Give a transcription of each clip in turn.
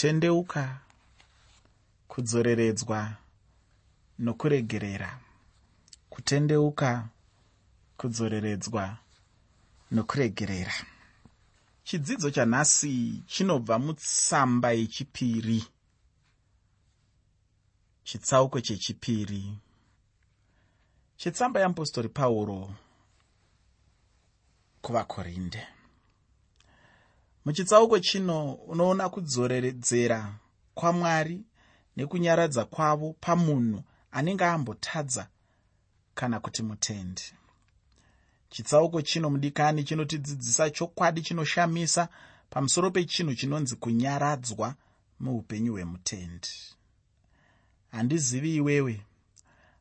kutendeuka kudzoreredzwa nokuregerera kutendeuka kudzoreredzwa nokuregerera. Chidzidzo chanhasi chinobva mutsamba yechipiri chitsauko chechipiri. Chetsamba yeapostori pauro kuvakorinde muchitsauko chino unoona kudzoreredzera kwamwari nekunyaradza kwavo pamunhu anenge ambotadza kana kuti mutendi. Chitsauko chino mudikani chinotidzidzisa chokwadi chinoshamisa pamusoro pechinhu chinonzi kunyaradzwa muupenyu hwemutendi. Handizivi iwewe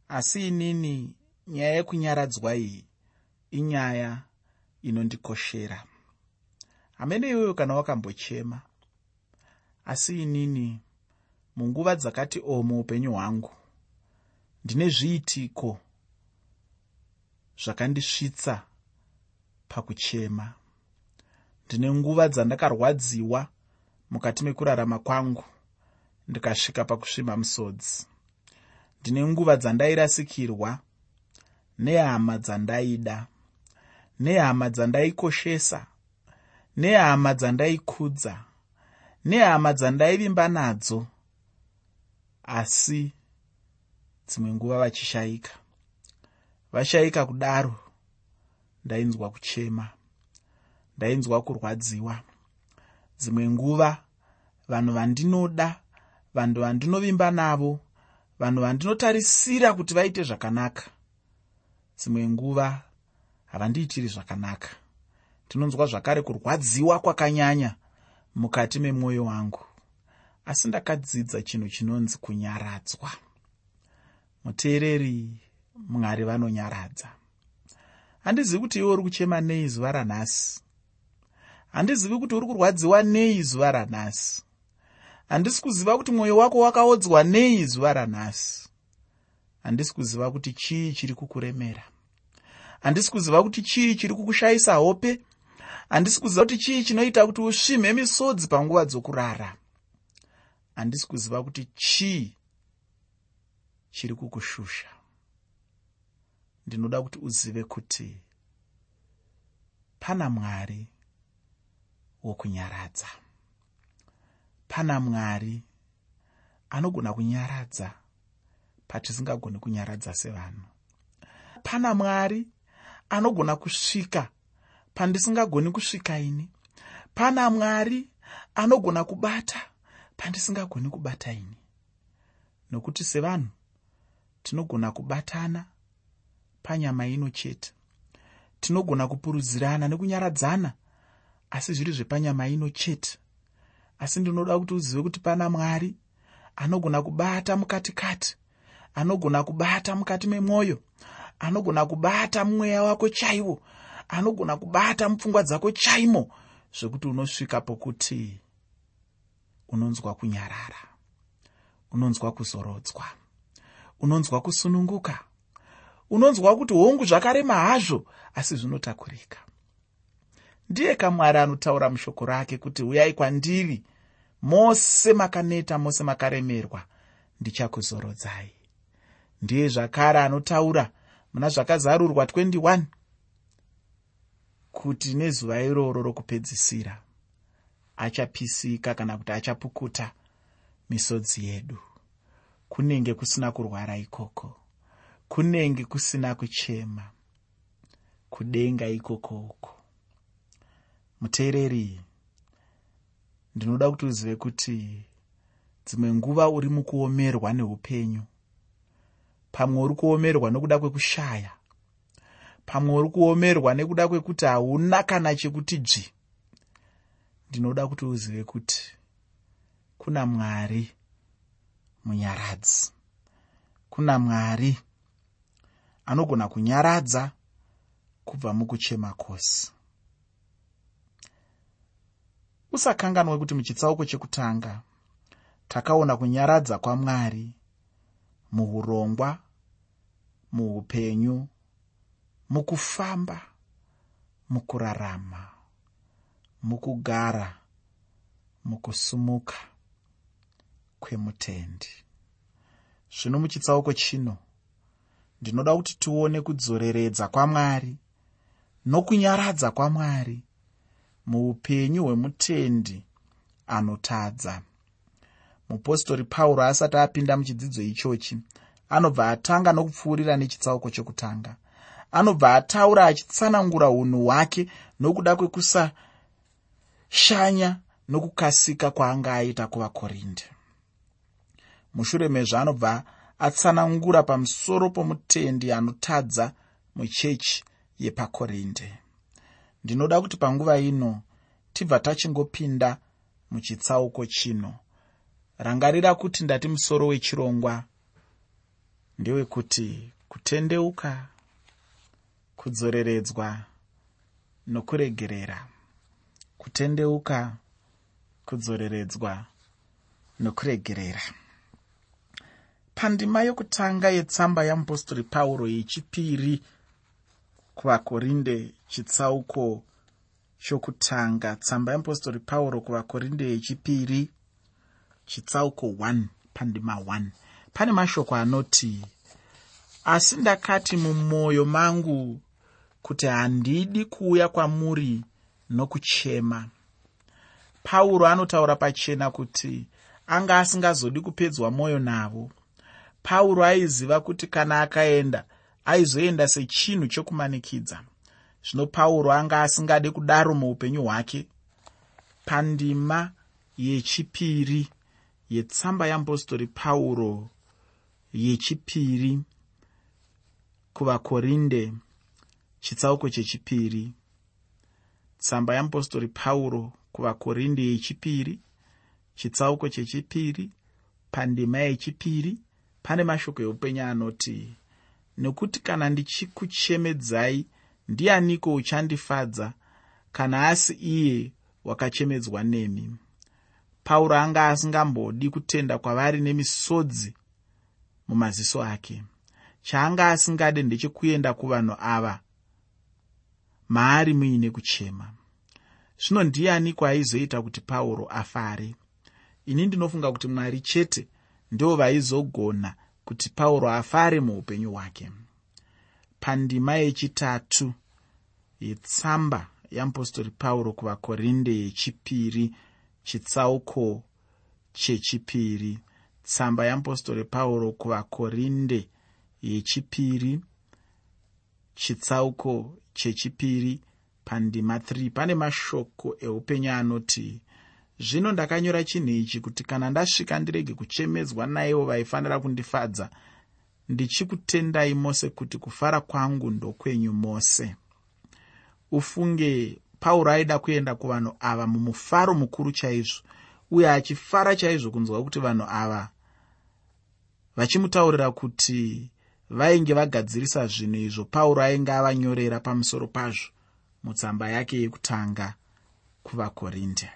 asi inini nyaya yekunyaradzwa iyi inyaya inondikoshera hamene iwewe kana wakambochema asi inini munguva dzakati o muupenyu hwangu ndine zviitiko zvakandisvitsa pakuchema? Ndine nguva dzandakarwadziwa mukati mekurarama kwangu ndikasvika pakusvima musodzi ndine nguva dzandairasikirwa nehama dzandaida nehama dzandaikoshesa nehama dzandaikudza nehama dzandaivimba nadzo asi dzimwe nguva vachishayika vashayika kudaro ndainzwa kuchema ndainzwa kurwadziwa. Dzimwe nguva vanhu vandinoda vanhu vandinovimba navo vanhu vandinotarisira kuti vaite zvakanaka. Dzimwe nguva havandiitiri zvakanaka ndinonzwa zvakare kurwadziwa kwakanyanya mukati memwoyo wangu. Asi ndakadzidza chinhu chinonzi kunyaradzwa. Muteereri mwari vanonyaradza. Handizivi kuti iwe uri kuchema nei zuva ranhasi. Handizivi kuti uri kurwadziwa nei zuva ranhasi. Handisi kuziva kuti mwoyo wako wakaodzwa nei zuva ranhasi. Handisi kuziva kuti chii chiri kukuremera. Handisi kuziva kuti chii chiri kukushayisa hope handisi kuziva kuti chii chinoita kuti usvimhe misodzi panguva dzokurara? Handisi kuziva kuti chii chiri kukushusha. Ndinoda kuti uzive kuti pana mwari wokunyaradza. Pana mwari anogona kunyaradza patisingagoni kunyaradza sevanhu. Pana mwari anogona kusvika pandisingagoni kusvika ini. Pana mwari anogona kubata pandisingagoni kubata ini. Nokuti sevanhu tinogona kubatana panyama ino chete. Tinogona kupurudzirana nekunyaradzana asi zviri zvepanyama ino chete. Asi ndinoda kuti uzive kuti pana mwari anogona kubata mukatikati anogona kubata mukati memwoyo anogona kubata mumweya wako chaiwo anogona kubata mupfungwa dzako chaimo zvekuti unosvika pokuti unonzwa kunyarara unonzwa kuzorodzwa unonzwa kusununguka unonzwa kuti hongu zvakarema hazvo asi zvinotakurika. Ndiye kamwari anotaura mushoko rake kuti uyai kwandiri mose makaneta mose makaremerwa ndichakuzorodzai. Ndiye zvakare anotaura muna zvakazarurwa 21 kuti nezuva iroro rokupedzisira achapisika kana kuti achapukuta misodzi yedu. Kunenge kusina kurwara ikoko. Kunenge kusina kuchema. Kudenga ikokoko muteereri ndinoda kuti uzive kuti dzimwe nguva uri mukuomerwa neupenyu. Pamwe uri kuomerwa nokuda kwekushaya pamwe uri kuomerwa nekuda kwekuti hauna kana chekuti dzvi ndinoda kuti uzive kuti kuna mwari munyaradzi. Kuna mwari anogona kunyaradza kubva mukuchema kwose usakanganwe kuti muchitsauko chekutanga takaona kunyaradza kwamwari muurongwa muupenyu mukufamba mukurarama mukugara mukusumuka kwemutendi. Zvino muchitsauko chino ndinoda kuti tione kudzoreredza kwamwari nokunyaradza kwamwari muupenyu hwemutendi anotadza. Mupostori pauro asati apinda muchidzidzo ichochi anobva atanga nokupfuurira nechitsauko chokutanga anobva ataura achitsanangura unhu hwake nokuda kwekusashanya nokukasika kwaanga aita kuvakorinde mushure mezvo anobva atsanangura pamusoro pomutendi anotadza muchechi yepakorinde ndinoda kuti panguva ino tibva tachingopinda muchitsauko chino. Rangarira kuti ndati musoro wechirongwa ndewekuti kutendeuka kudzoreredzwa nokuregerera kutendeuka kudzoreredzwa nokuregerera. Pandima yokutanga yetsamba yamupostori pauro yechipiri kuvakorinde chitsauko chokutanga tsamba yeapostori pauro kuvakorinde yechipiri chitsauko 1 pandima 1 pane mashoko anoti asi ndakati mumwoyo mangu kuti handidi kuuya kwamuri nokuchema. Pauro anotaura pachena kuti anga asingazodi kupedzwa mwoyo navo. Pauro aiziva kuti kana akaenda aizoenda sechinhu chokumanikidza. Zvino pauro anga asingade kudaro muupenyu hwake. Pandima yechipiri yetsamba yeapostori pauro yechipiri kuvakorinde chitsauko chechipiri. Tsamba yeapostori pauro kuvakorinde yechipiri chitsauko chechipiri pandima yechipiri pane mashoko eupenyu anoti nekuti kana ndichikuchemedzai ndianiko uchandifadza? Kana asi iye wakachemedzwa nemi pauro anga asingambodi kutenda kwavari nemisodzi mumaziso ake. Chaanga asingade ndechekuenda kuvanhu ava maari muine kuchema. Zvino ndianiko aizoita kuti pauro afare? Ini ndinofunga kuti mwari chete ndo vaizogona kuti pauro afare muupenyu hwake. Pandima yechitatu yetsamba yeapostori pauro kuvakorinde yechipiri chitsauko chechipiri. Tsamba yeapostori pauro kuvakorinde yechipiri chitsauko chechipiri pandima 3 pane mashoko eupenyu anoti zvino ndakanyora chinhu ichi kuti kana ndasvika ndirege kuchemedzwa naivo vaifanira kundifadza ndichikutendai mose kuti kufara kwangu ndokwenyu mose. Ufunge pauro aida kuenda kuvanhu ava mumufaro mukuru chaizvo uye achifara chaizvo kunzwa kuti vanhu ava vachimutaurira kuti vainge vagadzirisa zvinhu izvo pauro ainge avanyorera pamusoro pazvo mutsamba yake yekutanga kuvakorinde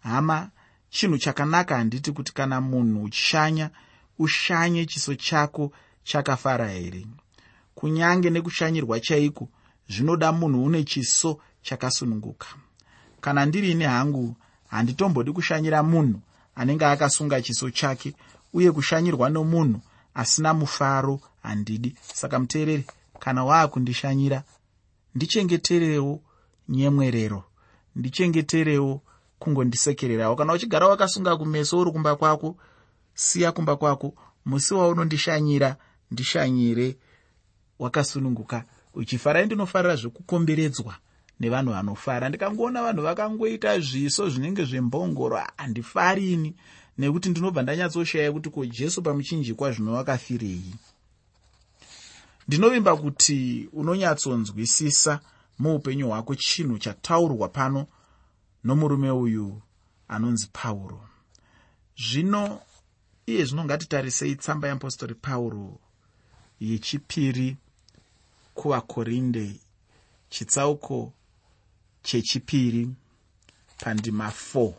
hama chinhu chakanaka handiti kuti kana munhu uchishanya ushanye chiso chako chakafara here? Kunyange nekushanyirwa chaiko zvinoda munhu une chiso chakasununguka. Kana ndirini hangu handitombodi kushanyira munhu anenge akasunga chiso chake uye kushanyirwa nomunhu asina mufaro handidi. Saka muteereri kana waakundishanyira ndichengeterewo nyemwerero. Ndichengeterewo kungondisekererawo. Kana uchigara wakasunga kumeso uri kumba kwako siya kumba kwako. Musi waunondishanyira ndishanyire wakasununguka. Uchifarai ndinofarira zvekukomberedzwa nevanhu vanofara. Ndikangoona vanhu vakangoita zviso zvinenge zvembongoro. Handifarini nekuti ndinobva ndanyatsoshaya kuti ko jesu pamuchinjikwa zvino wakafirei ndinovimba kuti unonyatsonzwisisa muupenyu hwako chinhu chataurwa pano nomurume uyu anonzi pauro zvino iye zvino ngatitarisei tsamba yeapostori pauro yechipiri kuvakorinde chitsauko chechipiri pandima 4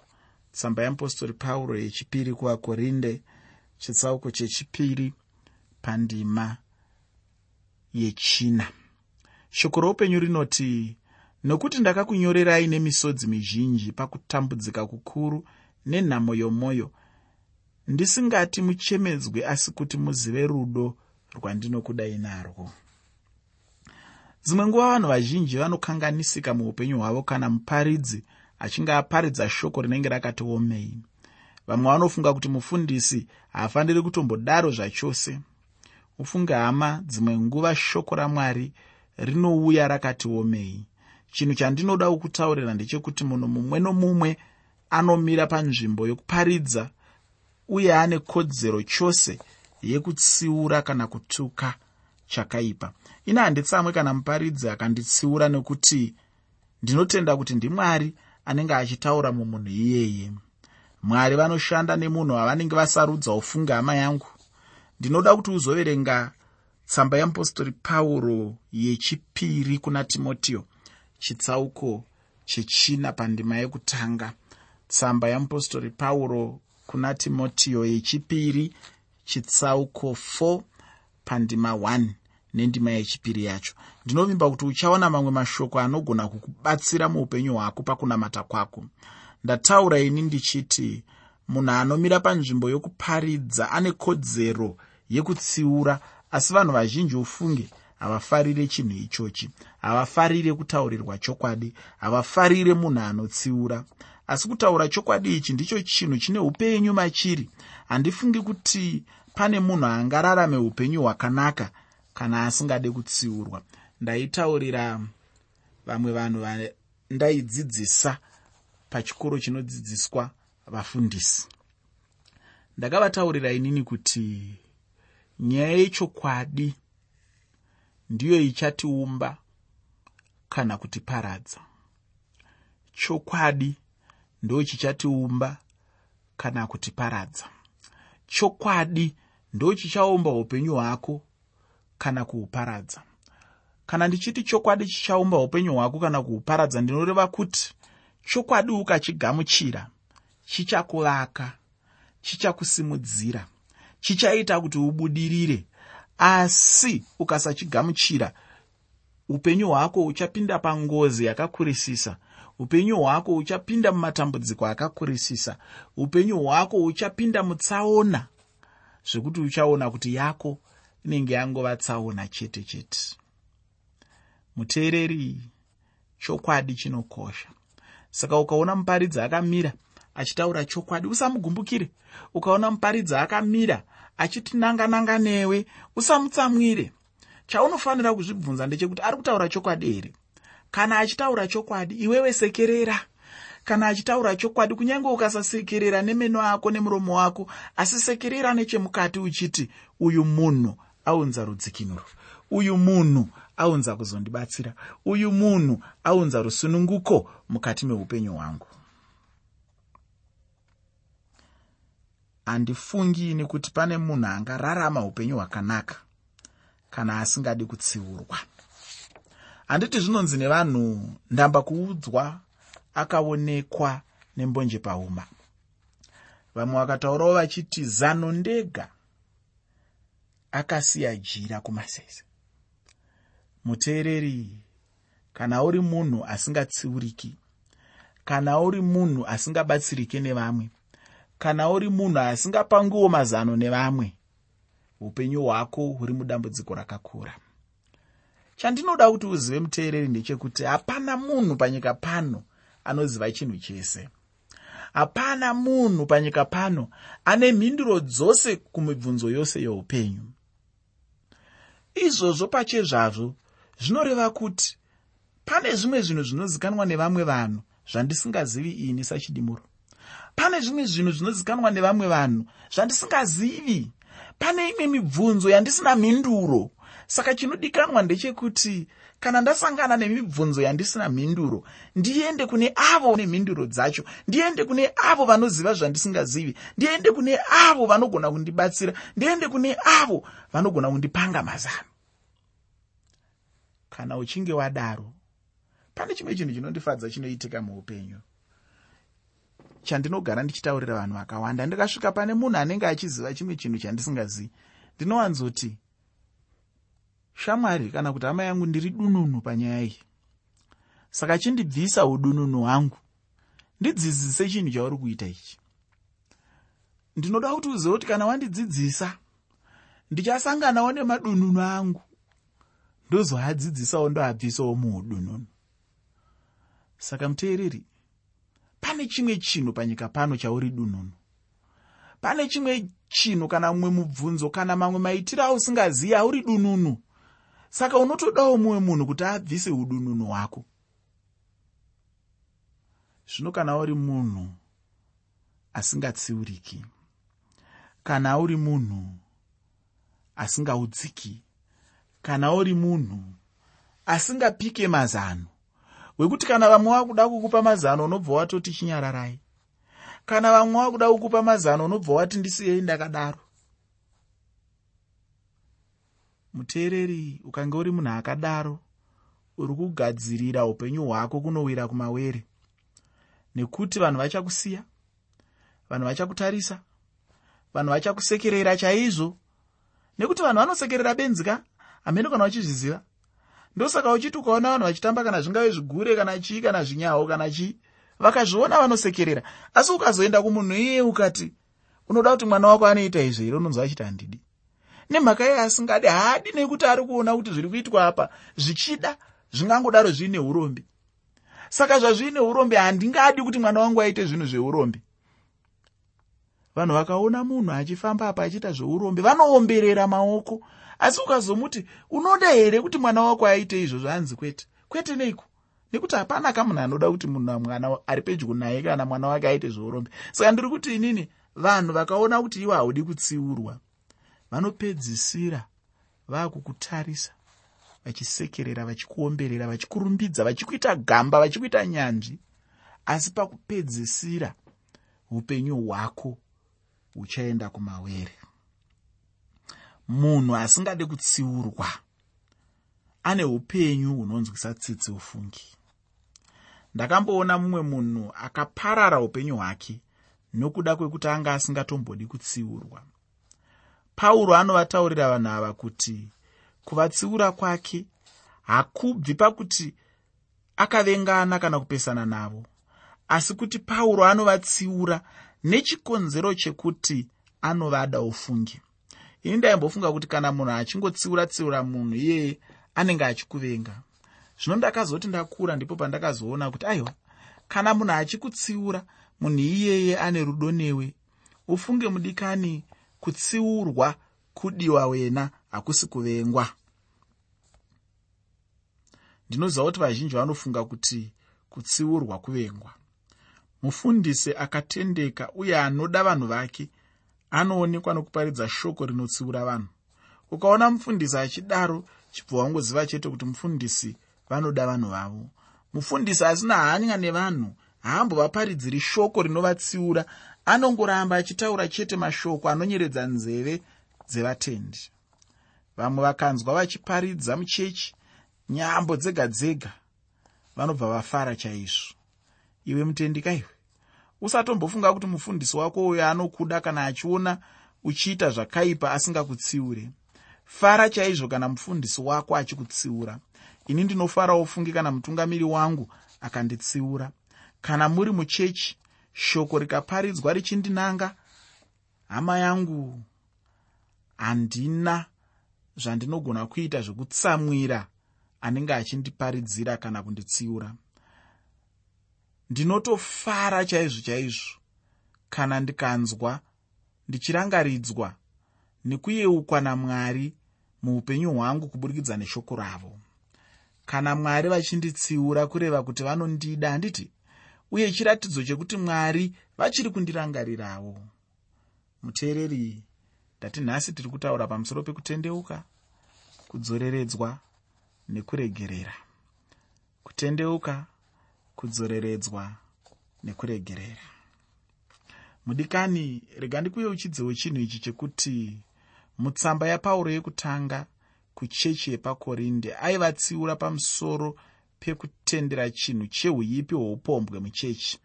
tsamba yeapostori pauro yechipiri kuvakorinde chitsauko chechipiri pandima yechina. Shoko roupenyu rinoti nokuti ndakakunyorerai nemisodzi mizhinji pakutambudzika kukuru nenhamo yomwoyo ndisingati muchemedzwe asi kuti muzive rudo rwandinokudai narwo. Dzimwe nguva vanhu vazhinji vanokanganisika muupenyu hwavo kana muparidzi achinge aparidza shoko rinenge rakati omei. Vamwe vanofunga kuti mufundisi haafaniri kutombodaro zvachose ufunge hama dzimwe nguva shoko ramwari rinouya rakati omei chinhu chandinoda kukutaurira ndechekuti munhu mumwe nomumwe anomira panzvimbo yokuparidza uye ane kodzero chose yekutsiura kana kutuka chakaipa. Ine handitsamwe kana muparidzi akanditsiura nekuti ndinotenda kuti ndimwari anenge achitaura mumunhu iyeye. Mwari vanoshanda nemunhu wavanenge vasarudza ufunge hama yangu ndinoda kuti uzoverenga tsamba yeapostori pauro yechipiri kuna timotiyo chitsauko chechina pandima yekutanga. Tsamba yeapostori pauro kuna timotiyo yechipiri chitsauko 4 pandima 1 nendima yechipiri yacho. Ndinovimba kuti uchaona mamwe mashoko anogona kukubatsira muupenyu hwako pakunamata kwako. Ndataura ini ndichiti munhu anomira panzvimbo yokuparidza ane kodzero yekutsiura asi vanhu vazhinji ufunge havafarire chinhu ichochi. Havafarire kutaurirwa chokwadi havafarire munhu anotsiura. Asi kutaura chokwadi ichi ndicho chinhu chine upenyu machiri. Handifungi kuti pane munhu angararame upenyu hwakanaka kana asingade kutsiurwa. Ndaitaurira vamwe vanhu vandaidzidzisa pachikoro chinodzidziswa vafundisi. Ndakavataurira inini kuti nyaya yechokwadi ndiyo ichatiumba kana kutiparadza. Chokwadi ndo chichatiumba kana kutiparadza. Chokwadi ndo chichaumba upenyu hwako kana kuhuparadza kana ndichiti chokwadi chichaumba upenyu hwako kana kuhuparadza ndinoreva kuti chokwadi ukachigamuchira chichakuvaka chichakusimudzira chichaita kuti ubudirire. Asi ukasachigamuchira upenyu hwako huchapinda pangozi yakakurisisa. Upenyu hwako huchapinda mumatambudziko akakurisisa. Upenyu hwako huchapinda mutsaona zvekuti uchaona kuti yako inenge yangova tsaona chete chete. Muteereri chokwadi chinokosha. Saka ukaona muparidzi akamira achitaura chokwadi usamugumbukire ukaona muparidzi akamira achitinanga nanga newe usamutsamwire. Chaunofanira kuzvibvunza ndechekuti ari kutaura chokwadi here? Kana achitaura chokwadi iwewe sekerera. Kana achitaura chokwadi kunyange ukasasekerera nemeno ako nemuromo wako asi sekerera nechemukati uchiti uyu munhu aunza rudzikinuro. Uyu munhu aunza kuzondibatsira. Uyu munhu aunza rusununguko mukati meupenyu hwangu handifungi nekuti pane munhu angararama upenyu hwakanaka kana asingadi kutsiurwa. Handiti zvinonzi nevanhu ndamba kuudzwa akaonekwa nembonje pauma vamwe vakataurawo vachiti zano ndega. Akasiya jira kumasese. Muteereri kana uri munhu asingatsiuriki kana uri munhu asingabatsirike nevamwe kana uri munhu asingapangiwo mazano nevamwe upenyu hwako huri mudambudziko rakakura. Chandinoda kuti uzive muteereri ndechekuti hapana munhu panyika pano anoziva chinhu chese. Hapana munhu panyika pano ane mhinduro dzose kumibvunzo yose youpenyu. Izvozvo pachezvazvo zvinoreva kuti pane zvimwe zvinhu zvinozikanwa nevamwe vanhu zvandisingazivi ini sachidimuro pane zvimwe zvinhu zvinozikanwa nevamwe vanhu zvandisingazivi. Pane imwe mibvunzo yandisina mhinduro. Saka chinodikanwa ndechekuti kana ndasangana nemibvunzo yandisina mhinduro ndiende kune avo nemhinduro dzacho ndiende kune avo vanoziva zvandisingazivi ndiende kune avo vanogona kundibatsira ndiende kune avo vanogona kundipanga mazano. Kana uchinge wadaro pane chimwe chinhu chinondifadza chinoitika muupenyu chandinogara ndichitaurira vanhu vakawanda. Ndikasvika pane munhu anenge achiziva chimwe chinhu chandisingazivi ndinowanzoti shamwari kana kuti hama yangu ndiri dununu panyaya iyi. Saka chindibvisa udununu hwangu. Ndidzidzise chinhu chauri kuita ichi. Ndinoda kuti uzive kuti kana wandidzidzisa ndichasanganawo nemadununu angu. Ndozoadzidzisawo ndoabvisawo muudununu saka muteereri pane chimwe chinhu panyika pano chauri dununu pane chimwe chinhu kana mumwe mubvunzo kana mamwe maitiro ausingazivi auri dununu saka unotodawo mumwe munhu kuti abvise udununu hwako. Zvino kana uri munhu asingatsiuriki kana uri munhu asingaudziki kana uri munhu asingapike mazano wekuti kana vamwe vakuda kukupa mazano unobva watoti chinyararai. Kana vamwe vakuda kukupa mazano unobva wati ndisiyei ndakadaro. Muteereri ukange uri munhu akadaro uri kugadzirira upenyu hwako kunowira kumawere. Nekuti vanhu vachakusiya vanhu vachakutarisa vanhu vachakusekerera chaizvo. Nekuti vanhu vanosekerera benzika hamene kana uchizviziva ndosaka uchiti ukaona vanhu vachitamba kana zvingave zvigure kana chii kana zvinyaho kana chii vakazviona vanosekerera. Asi ukazoenda kumunhu iyeye ukati unoda kuti mwana wako anoita izvo here? Unonzwa achiti handidi. Nemhaka iye asingadi haadi nekuti ari kuona kuti zviri kuitwa apa zvichida zvingangodaro zviine urombe saka zvazviine urombe handingadi kuti mwana wangu aite zvinhu zveurombe vanhu vakaona munhu achifamba apa achiita zveurombe vanoomberera maoko asi ukazomuti unoda here kuti mwana wako aite izvo zvanzi kwete? Kwete neiko? Nekuti hapana kamunhu anoda kuti munhu mwana ari pedyo naye kana mwana wake aite zveurombe. Saka ndiri kuti inini vanhu vakaona kuti ivo haudi kutsiurwa vanopedzisira vaakukutarisa vachisekerera vachikuomberera vachikurumbidza vachikuita gamba vachikuita nyanzvi asi pakupedzisira upenyu hwako huchaenda kumawere munhu asingade kutsiurwa ane upenyu hunonzwisa tsitsi ufungi. Ndakamboona mumwe munhu akaparara upenyu hwake nokuda kwekuti anga asingatombodi kutsiurwa. Pauro anovataurira vanhu ava kuti kuvatsiura kwake hakubvi pakuti akavengana kana kupesana navo asi kuti pauro anovatsiura nechikonzero chekuti anovada ufungi ini ndaimbofunga kuti kana munhu achingotsiura-tsiura munhu iyeye anenge achikuvenga. Zvino ndakazoti ndakura ndipo pandakazoona kuti aiwa kana munhu achikutsiura munhu iyeye ane rudo newe ufunge mudikani kutsiurwa kudiwa wena hakusi kuvengwa. Ndinoziva kuti vazhinji vanofunga kuti kutsiurwa kuvengwa. Mufundisi akatendeka uye anoda vanhu vake anoonekwa nokuparidza shoko rinotsiura vanhu. Ukaona mufundisi achidaro chibva wangoziva chete kuti mufundisi vanoda vanhu vavo. Mufundisi asina hanya nevanhu haambovaparidziri shoko rinovatsiura. Anongoramba achitaura chete mashoko anonyeredza nzeve dzevatendi. Vamwe vakanzwa vachiparidza muchechi nyambo dzega dzega vanobva vafara chaizvo. Iwe mutendi kaiwe usatombofunga kuti mufundisi wako uyo anokuda kana achiona uchiita zvakaipa asingakutsiure. Fara chaizvo kana mufundisi wako achikutsiura. Ini ndinofarawo fungi kana mutungamiri wangu akanditsiura. Kana muri muchechi shoko rikaparidzwa richindinanga hama yangu handina zvandinogona kuita zvekutsamwira anenge achindiparidzira kana kunditsiura ndinotofara chaizvo chaizvo. Kana ndikanzwa ndichirangaridzwa nekuyeukwa namwari muupenyu hwangu kuburikidza neshoko ravo. Kana mwari vachinditsiura kureva kuti vanondida handiti uye chiratidzo chekuti mwari vachiri kundirangarirawo muteereri ndati nhasi tiri kutaura pamusoro pekutendeuka kudzoreredzwa nekuregerera. Kutendeuka kudzoreredzwa nekuregerera. Mudikani rega ndikuyeuchidzewo chinhu ichi chekuti mutsamba yapauro yekutanga kuchechi yepakorinde aivatsiura pamusoro pekutendera chinhu cheuipi hwoupombwe muchechi.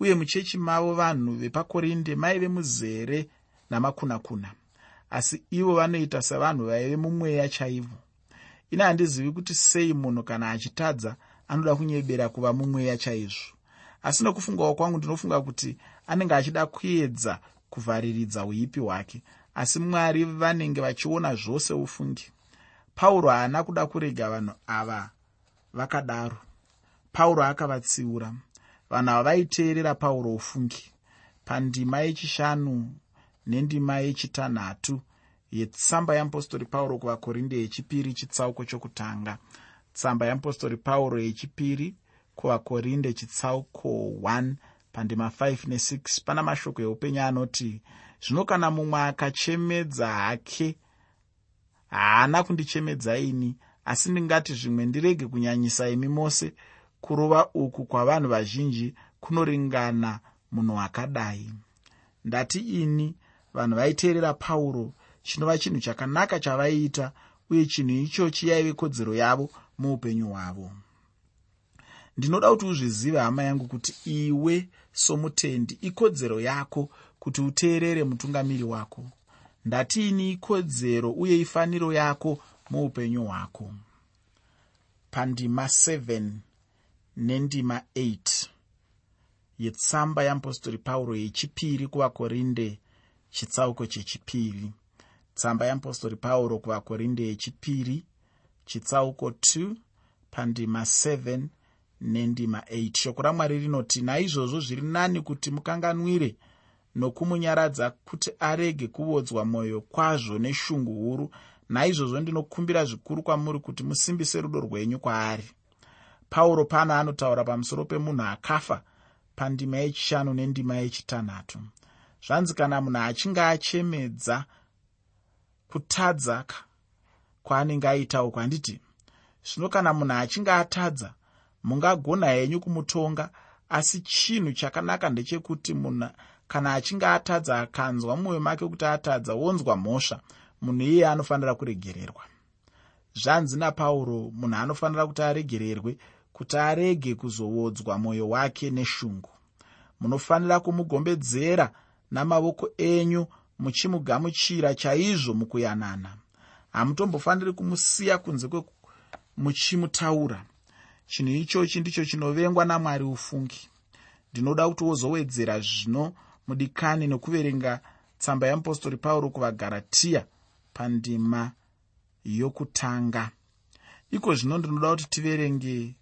Uye muchechi mavo vanhu vepakorinde maive muzere namakunakuna asi ivo vanoita savanhu vaive mumweya chaivho ini handizivi kuti sei munhu kana achitadza anoda kunyebera kuva mumweya chaizvo. Asi nokufungawo kwangu ndinofunga kuti anenge achida kuedza kuvhariridza uipi hwake. Asi mwari vanenge vachiona zvose ufungi. Pauro haana kuda kurega vanhu ava vakadaro. Pauro akavatsiura. Vanhu ava vaiteerera pauro ufungi. Pandima yechishanu nendima yechitanhatu yetsamba yeapostori pauro kuvakorinde yechipiri chitsauko chokutanga tsamba yeapostori pauro yechipiri kuvakorinde chitsauko 1 pandima 5 ne6 pana mashoko eupenyu anoti zvino kana mumwe akachemedza hake haana kundichemedza ini asi ndingati zvimwe ndirege kunyanyisa imi mose kurova uku kwavanhu vazhinji kunoringana munhu akadai. Ndati ini vanhu vaiteerera pauro chinova chinhu chakanaka chavaiita uye chinhu ichochi yaive kodzero yavo muupenyu hwavo. Ndinoda kuti uzvizive hama yangu kuti iwe somutendi ikodzero yako kuti uteerere mutungamiri wako. Ndatiini ikodzero uye ifaniro yako muupenyu hwako. Pandima 7 nendima 8 yetsamba yeapostori pauro yechipiri kuvakorinde chitsauko chechipiri tsamba yeapostori pauro kuvakorinde yechipiri chitsauko 2 pandima 7 nendima 8 shoko ramwari rinoti naizvozvo zviri nani kuti mukanganwire nokumunyaradza kuti arege kuvodzwa mwoyo kwazvo neshungu huru. Naizvozvo ndinokumbira zvikuru kwamuri kuti musimbise rudo rwenyu kwaari. Pauro pano anotaura pamusoro pemunhu akafa pandima yechishanu nendima yechitanhatu. Zvanzi kana munhu achinge achemedza kutadza kwaanenge aitawo kwanditi zvino kana munhu achinge atadza mungagona henyu kumutonga asi chinhu chakanaka ndechekuti munhu kana achinge atadza akanzwa mumwoyo make kuti atadza wonzwa mhosva munhu iye anofanira kuregererwa. Zvanzi napauro munhu anofanira kuti aregererwe kuti arege kuzowodzwa mwoyo wake neshungu. Munofanira kumugombedzera namavoko enyu muchimugamuchira chaizvo mukuyanana. Hamutombofaniri kumusiya kunze kwemuchimutaura chinhu ichochi ndicho chinovengwa namwari ufungi. Ndinoda kuti wozowedzera zvino mudikani nekuverenga tsamba yeapostori pauro kuvagaratiya pandima yokutanga. Iko zvino ndinoda kuti tiverenge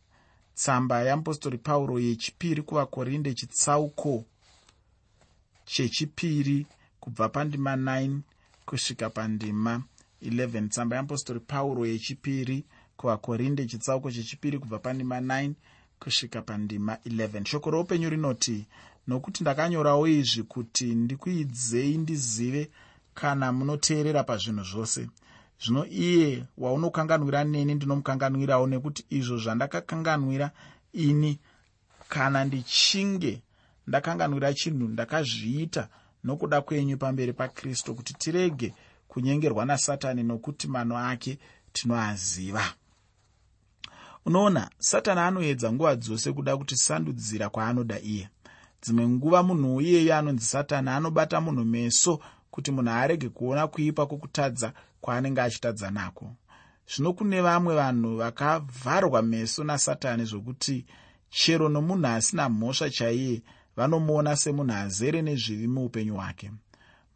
tsamba yeapostori pauro yechipiri kuvakorinde chitsauko chechipiri kubva pandima 9 kusvika pandima 11 tsamba yeapostori pauro yechipiri kuvakorinde chitsauko chechipiri kubva pandima 9 kusvika pandima 11 shoko roupenyu rinoti nokuti ndakanyorawo izvi kuti ndikuidzei ndizive kana munoteerera pazvinhu zvose. Zvino iye waunokanganwira neni ndinomukanganwirawo nekuti izvo zvandakakanganwira ini kana ndichinge ndakanganwira chinhu ndakazviita nokuda kwenyu pamberi pakristu kuti tirege kunyengerwa nasatani nokuti mano ake tinoaziva. Unoona satani anoedza nguva dzose kuda kutisandudzira kwaanoda iye. Dzimwe nguva munhu iyeyo anonzi satani anobata munhu meso kuti munhu arege kuona kuipa kwokutadza kwaanenge achitadza nako. Zvino kune vamwe vanhu vakavharwa meso nasatani zvokuti chero nomunhu asina mhosva chaiye vanomuona semunhu azere nezvivi muupenyu hwake.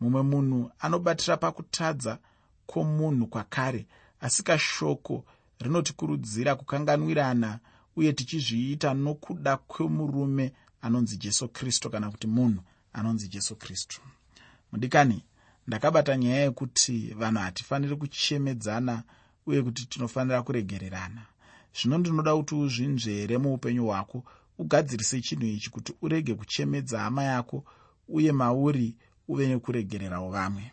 Mumwe munhu anobatira pakutadza kwomunhu kwakare asi kashoko rinotikurudzira kukanganwirana uye tichizviita nokuda kwemurume anonzi jesu kristu kana kuti munhu anonzi jesu kristu. Mudikani ndakabata nyaya yekuti vanhu hatifaniri kuchemedzana uye kuti tinofanira kuregererana. Zvino ndinoda kuti uzvinzvere muupenyu hwako ugadzirise chinhu ichi kuti urege kuchemedza hama yako uye mauri uve nekuregererawo vamwe